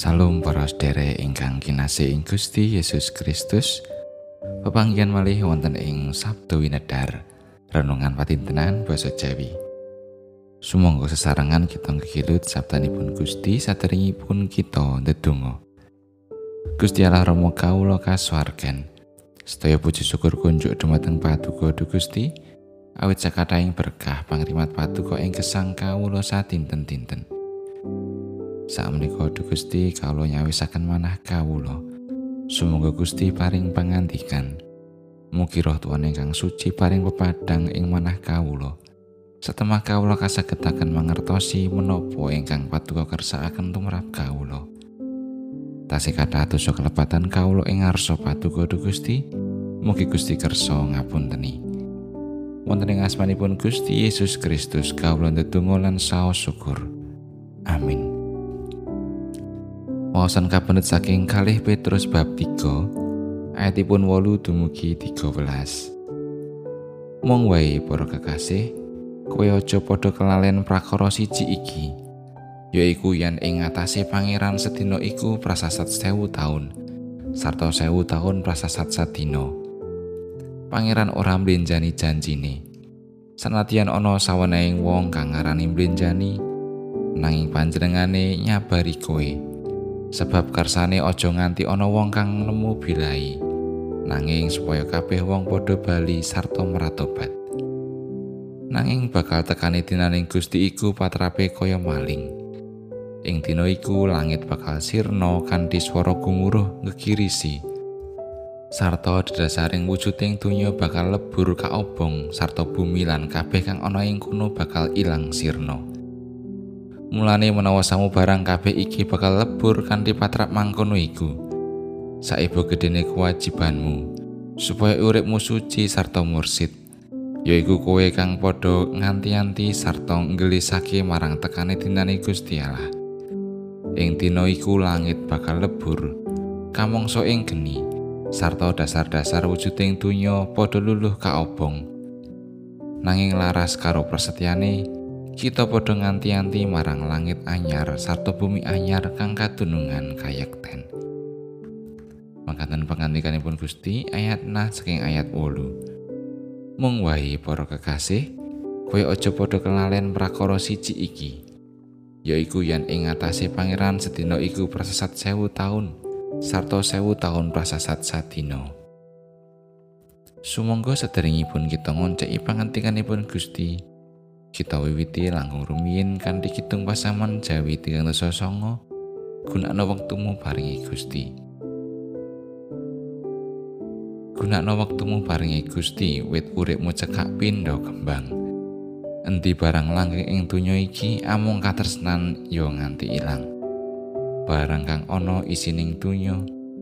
Salam para sedherek ingkang kinasih ing Gusti Yesus Kristus. Pepanggihan malih wonten ing Sabtu Winedar, renungan patintenan basa Jawi. Sumangga sesarengan kita kekilut sabdanipun Gusti saderengipun kita ndedonga. Gusti Allah Rama kawula kasuwargan. Sedaya puji syukur kunjuk dumateng Paduka Gusti. Awit sakataing berkah pangrimat Paduka ing gesang kawula satinten-tinten. Saat menika Gusti kawula nyawisaken manah kawula. Sumangga Gusti paring pangandikan. Mugi roh Tuhan ingkang suci paring pepadang ing manah kawula. Setemah kawula kasagetaken mangertosi menapa ingkang paduka kersakaken tumrap kawula. Tasih kathah dosa kelepatan kawula ing ngarsa paduka Gusti. Mugi Gusti kersa ngapunteni. Wonten ing asmanipun Gusti Yesus Kristus kawula ndedonga lan saos syukur. Amin. Wawasan kabenet saking kalih Petrus bab 3 ayatipun wolu dumugi 13 Mong wae para kekasih kowe aja padha kelalen prakara siji iki yaiku yen ing ngatasé pangeran sedina iku prasasat sewu taun sarta sewu taun prasasat sadina. Pangeran ora mblenjani janjine. Sanadyan ana saweneing wong kang ngarani mblenjani nanging panjenengane nyabari kowe sebab karsane aja nganti ana wong kang nemu bilai nanging supaya kabeh wong padha bali sarta meratobat nanging bakal tekani dinaning Gusti iku patrape kaya maling. Ing dina iku langit bakal sirna kanthi swara gumuruh ngegirisi. Sarta didasaring wujuding donya bakal lebur kaobong sarta bumi lan kabeh kang ana ing kono bakal ilang sirna Mulane menawa samu barang kabeh iki bakal lebur kanthi patrap mangkono iku. Saibo gedene kewajibanmu supaya uripmu suci sarta mursid. Yaiku kowe kang padha nganti-anti sarta nggelisake marang tekane dinane Gusti Allah. Ing dina iku langit bakal lebur, kamangsa ing geni, sarta dasar-dasar wujuding donya padha luluh kaobong. Nanging laras karo prasetyane, kita padha nganti-anti marang langit anyar sarta bumi anyar kang katunungan kayekten. Mangkatan pengantikanipun Gusti ayat nah saking ayat wolu. Mung wae para kekasih, kowe aja padha kenalen prakara siji iki. Yaiku yen ing ngatasé pangeran sedina iku prasasat sewu taun, sarta sewu taun prasasat sadina. Sumangga sederengipun kita ngonceki pangantikanipun Gusti, kita wiwiti langkung rumiyin kanthi kitung pasaman Jawi 309 gunakno wektumu paringi Gusti. Gunakno wektumu paringi Gusti wit uripmu cekak pindho kembang. Endi barang langgeng ing donya iki amung katresnan yo nganti ilang. Barang kang ana isining donya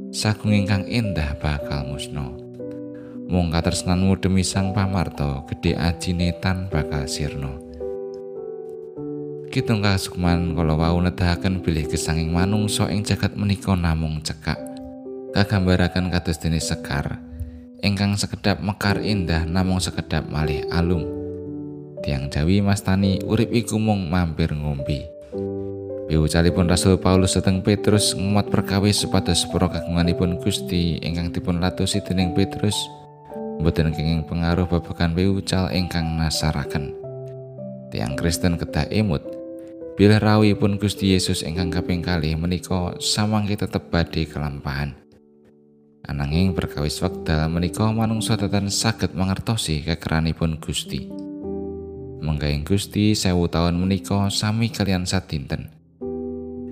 sagung ingkang endah bakal musnah mung katresnanmu demi sang pamarto gedhe ajine tan bakal sirna Kitung kasukman kala wau nedahaken bilih gesanging manungsa ing jagat menika namung cekak. Kagambaraken kados dene sekar. Ingkang sekedap mekar indah namung sekedap malih alum tiang Jawi mastani urip iku mung mampir ngombe. Piwucalipun Rasul Paulus seteng Petrus ngumat perkawis supados sepuro kagunganipun Gusti ingkang dipun latusi dening Petrus mboten kenging pengaruh babagan piwucal ingkang nasaraken. Tiang Kristen kedah bila rawi pun Gusti Yesus ingkang kaping kalih menika samangke tetep badhe kelampahan. Ananging perkawis wekdal menika manungsa tetan saged mangertosi kekeranipun Gusti. Menggaing Gusti sewu tahun menika sami kalian sadinten.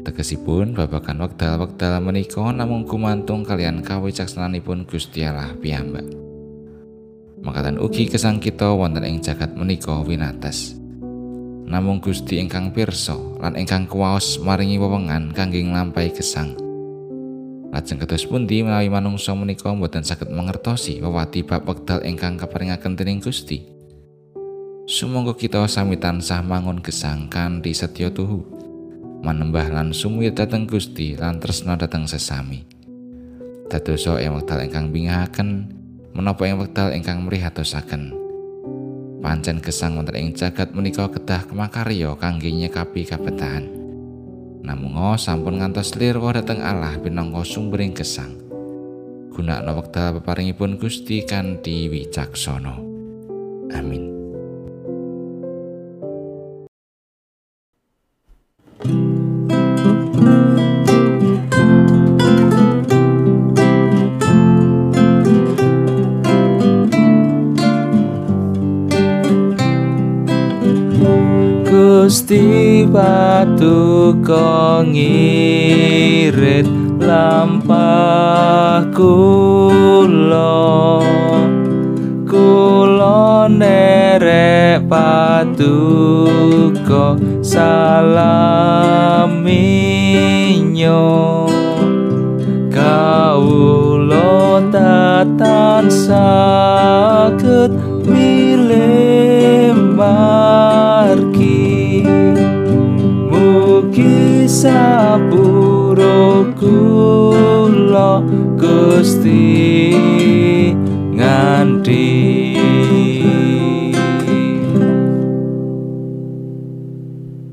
Tegesipun babagan wekdal-wekdal menika namung kumantung kalian kawicaksananipun Gusti Allah piyambak. Makatan ugi kesang kita wonten ing jagat menika winates. Namung Gusti ingkang pirsa lan ingkang kuwaos maringi wewengan kangge nglampahi gesang. Lajeng kados pundi menawi manungsa menika boten saged mangertosi wewati bab wekdal ingkang kaparingaken dening Gusti. Sumangga kita sami tansah mangun gesang kanthi setya tuhu. Manembah lan sumuwit dhateng Gusti lan tresna dhateng sesami. Dadosa ing wekdal ingkang bingahaken menapa ing wekdal ingkang mrihatosaken. Pancen gesang wonten ing jagat menika kedah kemakarya kangge nyekapi kabetahan. Namunga sampun ngantos lir dhateng Allah pinangka sumbering gesang. Gunakna wekdal peparingipun Gusti kanthi wicaksana. Amin. Gusti batu kongirit lampah kula. Kula nerek patuko salaminyo kawula tatan saged milih sapuro kula Gusti